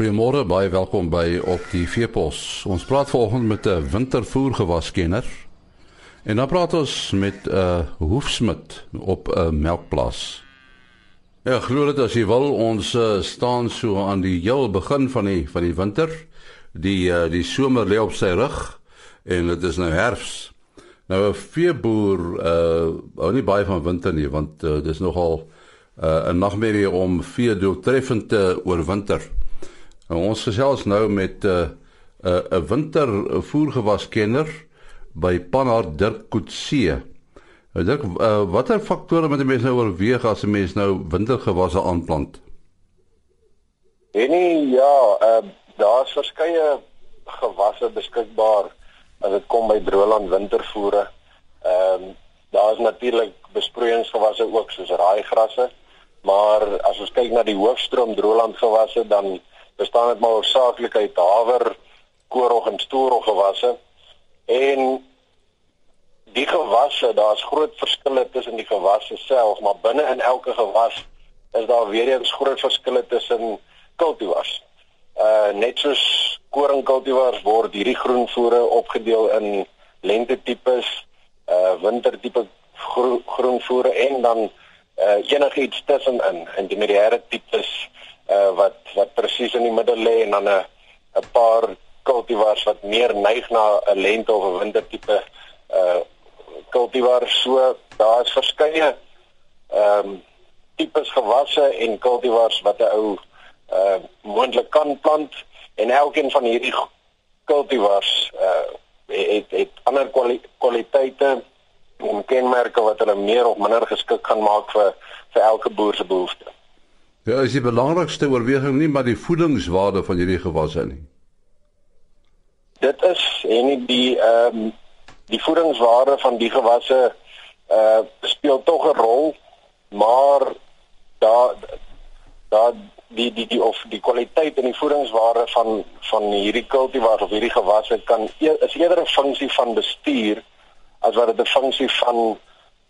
Goeiemôre, baie welkom by op die Veepos. Ons praat vanoggend met 'n wintervoergewaskenner. En dan praat ons met 'n uh, hoefsmid op 'n melkplaas. Ja, glo dit as jy wil, ons uh, staan so aan die heel begin van die van die winter. Die uh, die somer lê op sy rug en dit is nou herfs. Nou 'n veeboer uh hou nie baie van winter nie want uh, dis nogal uh, 'n nagmerrie om vee doeltreffend te oorwinter. Nou, ons gesels nou met 'n uh, 'n uh, wintervoergewaskenner by Panhard Dirk Kutse. Nou Dirk, uh, watter faktore moet 'n mens nou oorweeg as 'n mens nou wintergewasse aanplant? En ja, uh, daar's verskeie gewasse beskikbaar as dit kom by droëland wintervoere. Ehm um, daar's natuurlik besproeiingsgewasse ook soos raaigrasse, maar as ons kyk na die hoofstroom droëland gewasse dan bestaan dit maar hoofsaaklik uit haver, koorrog en stoorrog gewasse. En die gewasse, daar's groot verskille tussen die gewasse self, maar binne in elke gewas is daar weer eens groot verskille tussen kultivars. Uh net soos koringkultivars word hierdie groenvoere opgedeel in lente tipes, uh winter tipe gro groenvoere en dan uh enigiets tussenin, intermediêre tipes uh wat wat presies in die middel lê en dan 'n 'n paar kultivars wat meer neig na 'n lente of 'n winter tipe uh kultivars so daar's verskeie ehm um, tipes gewasse en kultivars wat 'n ou uh moontlik kan plant en elkeen van hierdie kultivars uh het het ander kwali kwaliteite en kenmerke wat hulle meer of minder geskik gaan maak vir vir elke boer se behoeftes. Ja, is die belangrikste oorweging nie maar die voedingswaarde van hierdie gewasse nie. Dit is en die ehm um, die voedingswaarde van die gewasse uh speel tog 'n rol, maar daar daar die die die of die kwaliteit en die voedingswaarde van van hierdie kultivars of hierdie gewasse kan e is eerder 'n funksie van bestuur as wat dit 'n funksie van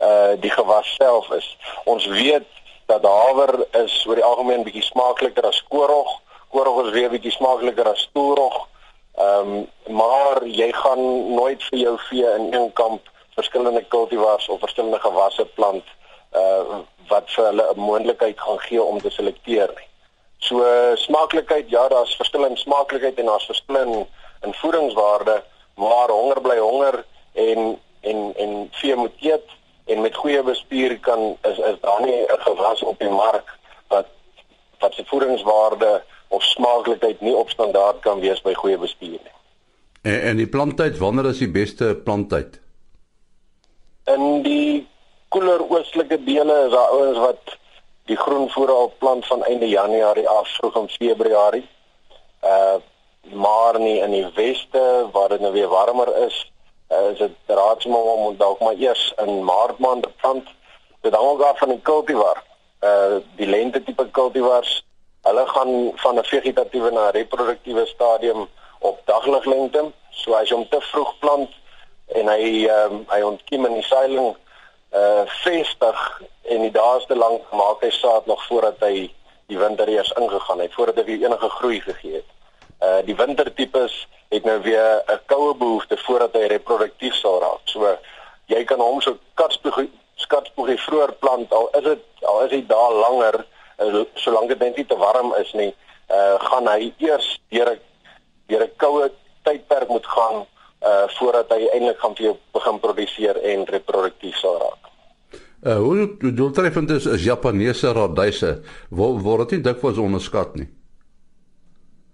uh die gewas self is. Ons weet dat haver is oor die algemeen bietjie smaakliker as koorrog. Koorrog is weer bietjie smaakliker as stoorrog. Ehm um, maar jy gaan nooit vir jou vee in een kamp verskillende kultivars of verskillende gewasse plant uh wat vir hulle 'n moontlikheid gaan gee om te selekteer. So smaaklikheid, ja, daar's verskil in smaaklikheid en daar's verskil in, in voedingswaarde, maar honger bly honger en en en vee moet eet en met goeie bestuur kan is is daar nie 'n gewas op die mark wat wat se voedingswaarde of smaaklikheid nie op standaard kan wees by goeie bestuur nie. En en die planttyd, wanneer is die beste planttyd? In die koeler oostelike dele is daar ouens wat die groenvoere al plant van einde Januarie af vroeg in Februarie. Uh maar nie in die weste waar dit nou weer warmer is, is dit raadsaam om dalk maar eers in Maart maand plant. Dit hang ook af van die kultivar. Uh die lente tipe kultivars Hulle gaan van 'n vegetatiewe na 'n reproduktiewe stadium op dagliglengte. So as jy hom te vroeg plant en hy ehm um, hy ontkiem in die saailing uh vestig en die daarste lank maak hy saad nog voordat hy die winter eers ingegaan het, voordat hy enige groei gegee het. Uh die wintertipes het nou weer 'n koue behoefte voordat hy reproduktief sal raak. So jy kan hom so katspoegie skatspoegie vroeër plant al is dit al is hy daar langer uh, solank dit net nie te warm is nie, uh gaan hy eers deur 'n deur 'n koue tydperk moet gaan uh voordat hy eintlik gaan vir jou begin produseer en reproduktief sal raak. Uh hoe doeltreffend is is Japaneese radyse word word dit dikwels onderskat nie.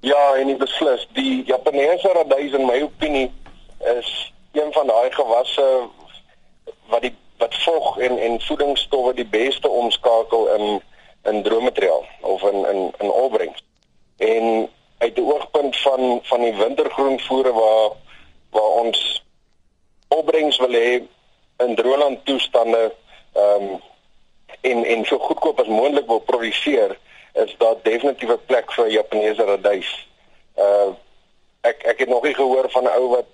Ja, en ek beslis die Japaneese radyse in my opinie is een van daai gewasse wat die wat vog en en voedingsstowwe die beste omskakel in in droommateriaal of in in in opbrengs. En uit die oogpunt van van die wintergroenvoere waar waar ons opbrengs wil hê in droëland toestande ehm um, en en so goedkoop as moontlik wil produseer is daar definitief 'n plek vir Japaneese radys. Uh ek ek het nog nie gehoor van 'n ou wat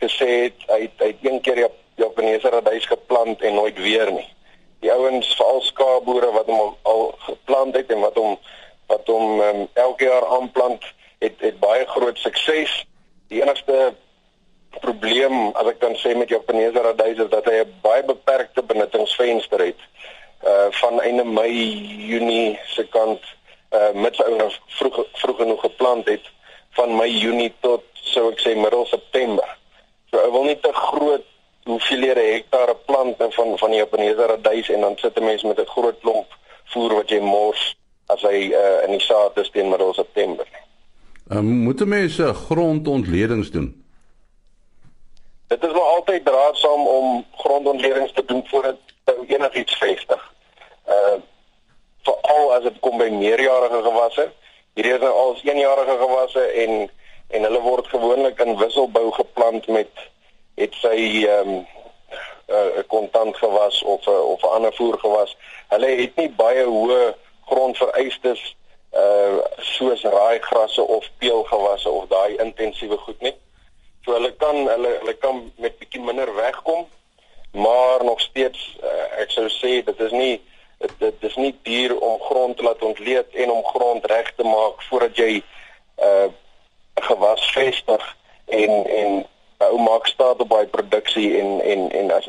gesê het hy hy het een keer Japaneese radys geplant en nooit weer nie die ouens veral skaapboere wat hom al geplant het en wat hom wat hom um, elke jaar aanplant het het baie groot sukses. Die enigste probleem as ek kan sê met Japaneese radys is dat hy 'n baie beperkte benuttingsvenster het. Uh van einde Mei, Junie se kant uh mits ou nou vroeg vroeg genoeg geplant het van Mei, Junie tot sou ek sê middel September. So hy wil nie te groot hoeveelhede hektare plant van van die Japaneese radys en dan sit 'n mens met 'n groot klomp voer wat jy mors as hy uh in die saad is teen middel September. Uh, moet mense grondontledings doen? Dit is nog altyd raadsaam om grondontledings te doen voordat jy enigiets vestig. Uh veral as dit kom by meerjarige gewasse. Hierdie is nou al eenjarige gewasse en en hulle word gewoonlik in wisselbou geplant met het sy ehm um, 'n uh, kontant gewas of 'n uh, of 'n ander voer gewas. Hulle het nie baie hoë grondvereistes uh soos raaigrasse of peulgewasse of daai intensiewe goed nie. So hulle kan hulle hulle kan met bietjie minder wegkom, maar nog steeds uh, ek sou sê dit is nie dit, dit is nie duur om grond te laat ontleed en om grond reg te maak voordat jy 'n uh, gewas vestig en en ou maak staat op baie produksie en en en as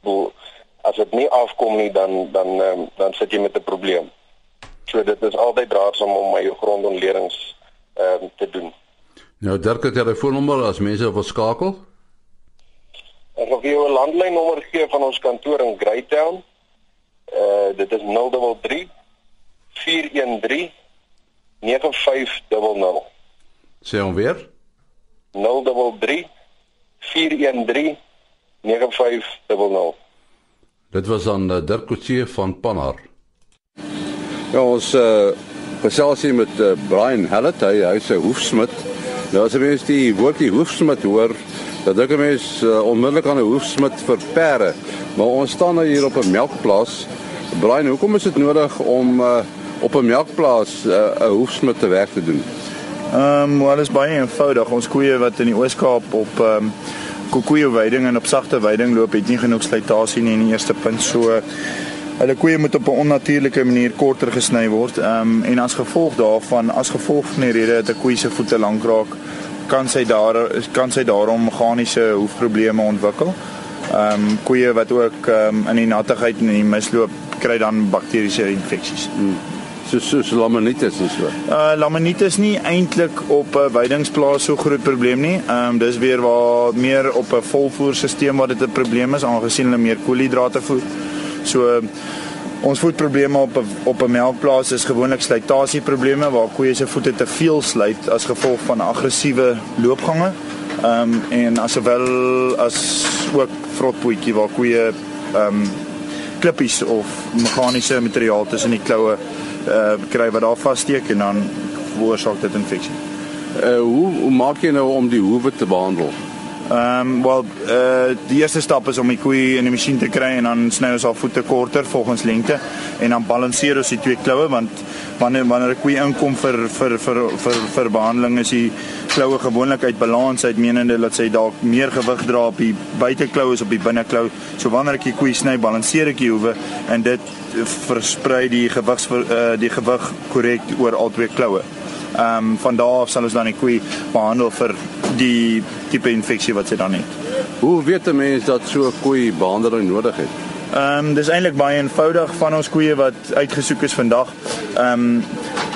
bo as dit nie afkom nie dan dan um, dan sit jy met 'n probleem. So dit is altyd raadsaam om my grondontledings ehm um, te doen. Nou Dirk het telefoonnommer as mense wil skakel. Ek wil jou 'n landlynnommer gee van ons kantoor in Greytown. Uh dit is 033 413 9500. Sê hom weer. 033 413 9500. Dit was aan uh, Dirk Coetzee van Panhar. Ja, ons uh gesels hier met uh, Brian Hallet, hy hy's 'n hoefsmid. Nou as jy mens die woordjie hoefsmid hoor, dan dink 'n mens uh, onmiddellik aan 'n hoefsmid vir perde. Maar ons staan nou hier op 'n melkplaas. Brian, hoekom is dit nodig om uh, op 'n melkplaas 'n uh, hoefsmid te werk te doen? Ehm um, wel is baie eenvoudig. Ons koeie wat in die Oos-Kaap op ehm um, koeie weiding en op sagte weiding loop, het nie genoeg slytasie nie in die eerste punt. So Hulle koeie moet op 'n onnatuurlike manier korter gesny word. Ehm um, en as gevolg daarvan, as gevolg van die rede dat 'n koe se voete lank raak, kan sy daar kan sy daarom meganiese hoefprobleme ontwikkel. Ehm um, koeie wat ook ehm um, in die nattigheid en in die misloop kry dan bakteriese infeksies. Hmm. So so, laminitis is so. Uh laminitis nie eintlik op 'n weidingsplaas so groot probleem nie. Ehm um, dis weer waar meer op 'n volvoerstelsel waar dit 'n probleem is aangesien hulle meer koolhidrate voer. So ons voetprobleme op op 'n melkplaas is gewoonlik slytasieprobleme waar koeie se voete te veel slyt as gevolg van aggressiewe loopgange. Ehm um, en asovel as ook vrotpoetjie waar koeie ehm um, klippies of meganiese materiaal tussen die kloue uh kry wat daar vassteek en dan veroorsaak dit infeksie. Uh hoe hoe maak jy nou om die hoewe te behandel? Ehm um, wel eh uh, die eerste stap is om die koei in die masjien te kry en dan sny ons haar voete korter volgens lengte en dan balanseer ons die twee kloue want wanneer wanneer 'n koei inkom vir vir vir vir vir behandeling is die kloue gewoonlik uit balans uit menende dat sy dalk meer gewig dra op die buiteklou as op die binneklou. So wanneer ek die koei sny, balanseer ek die hoewe en dit versprei die gewigs vir uh, die gewig korrek oor al twee kloue. Ehm um, van daar af sal ons dan die koei behandel vir die tipe infeksie wat sy dan het. Hoe weet 'n mens dat so 'n koei behandeling nodig het? Ehm um, dis eintlik baie eenvoudig van ons koeie wat uitgesoek is vandag. Ehm um,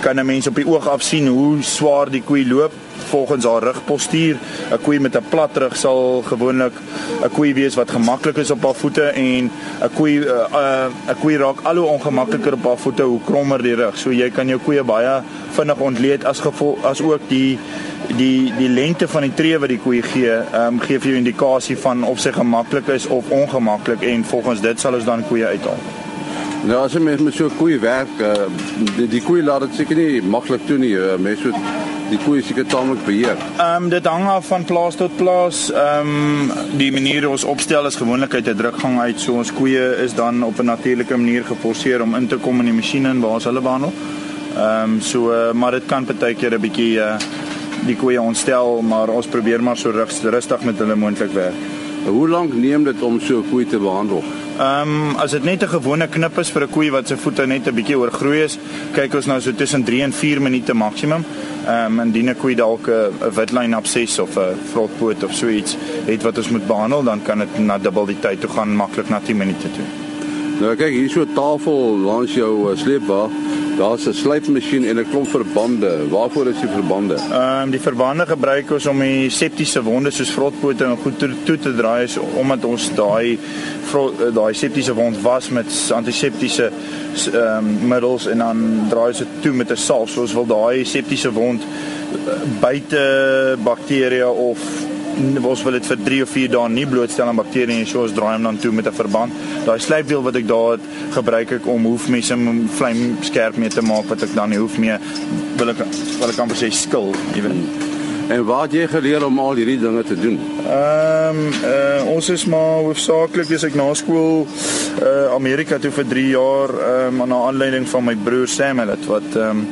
kan 'n mens op die oog af sien hoe swaar die koei loop volgens haar rugpostuur. 'n Koei met 'n plat rug sal gewoonlik 'n koei wees wat gemaklik is op haar voete en 'n koei 'n uh, 'n koei raak al hoe ongemakliker op haar voete hoe krommer die rug. So jy kan jou koeie baie vinnig ontleed as gevolg as ook die die die lengte van die tree wat die koei gee, ehm um, gee vir jou indikasie van of sy gemaklik is of ongemaklik en volgens dit sal ons dan koeie uithaal. Nou as jy met, met so 'n koei werk, uh, die, die koei laat dit seker nie maklik toe nie. Uh, mens moet die koei seker taamlik beheer. Ehm um, dit hang af van plaas tot plaas. Ehm um, die manier ons opstel is gewoonlik uit 'n drukgang uit. So ons koeie is dan op 'n natuurlike manier geforseer om in te kom in die masjiene waar ons hulle behandel. Ehm um, so uh, maar dit kan baie keer 'n bietjie uh, die koeie ontstel, maar ons probeer maar so rustig met hulle moontlik werk. Hoe lank neem dit om so 'n koei te behandel? Ehm um, as dit net 'n gewone knip is vir 'n koei wat se voete net 'n bietjie oorgroei is, kyk ons nou so tussen 3 en 4 minute maksimum. Ehm um, indien 'n koei dalk 'n witlyn abses of 'n vrotpoot of so iets het wat ons moet behandel, dan kan dit na dubbel die tyd toe gaan maklik na 10 minute toe. Nou kyk, hier so 'n tafel langs jou uh, sleepwa. Daar's 'n slypmasjien en 'n klomp verbande. Waarvoor is die verbande? Ehm um, die verbande gebruik ons om die septiese wonde soos vrotpote en goed toe, toe te draai is omdat ons daai eh, daai septiese wond was met antiseptiese ehm um, middels en dan draai ons dit toe met 'n salf soos wil daai septiese wond eh, buite bakterieë of ons wil dit vir 3 of 4 dae nie blootstel aan bakterieë en so ons draai hom dan toe met 'n verband. Daai slypwiel wat ek daar het, gebruik ek om hoefmesse om vlam skerp mee te maak wat ek dan nie hoef mee wil ek wat ek amper sê skil, jy weet. En waar het jy geleer om al hierdie dinge te doen? Ehm um, uh, ons is maar hoofsaaklik as ek na skool uh Amerika toe vir 3 jaar ehm um, aan aanleiding van my broer Samuel wat ehm um,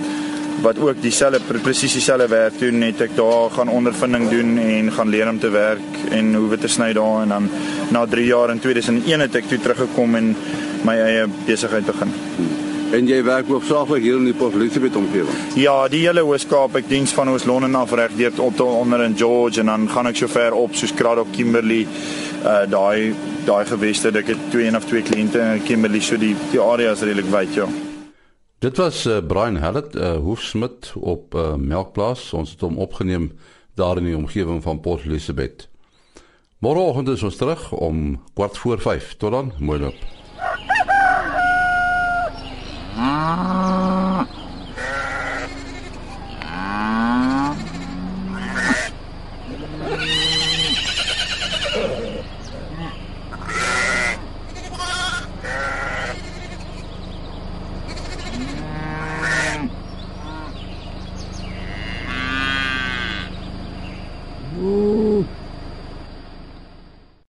wat ook dieselfde presies dieselfde werk doen net ek daar gaan ondervinding doen en gaan leer om te werk en hoe om te sny daar en dan na 3 jaar in 2001 het ek toe teruggekom en my eie besigheid begin. En jy werk hoofsaaklik hier in die Port Elizabeth omgewing. Ja, die hele Oos-Kaap, ek diens van Oos-London af reg deur tot onder in George en dan gaan ek so ver op soos Craddock, Kimberley, uh daai daai geweste. Ek het twee en of twee kliënte in Kimberley, so die die area is redelik wyd, ja. Dit was uh, Brian Hallett, uh, hoefsmid op uh, Melkplaas. Ons het hom opgeneem daar in die omgewing van Port Elizabeth. Môreoggend is ons terug om kwart voor 5. Tot dan, mooi loop. Ah.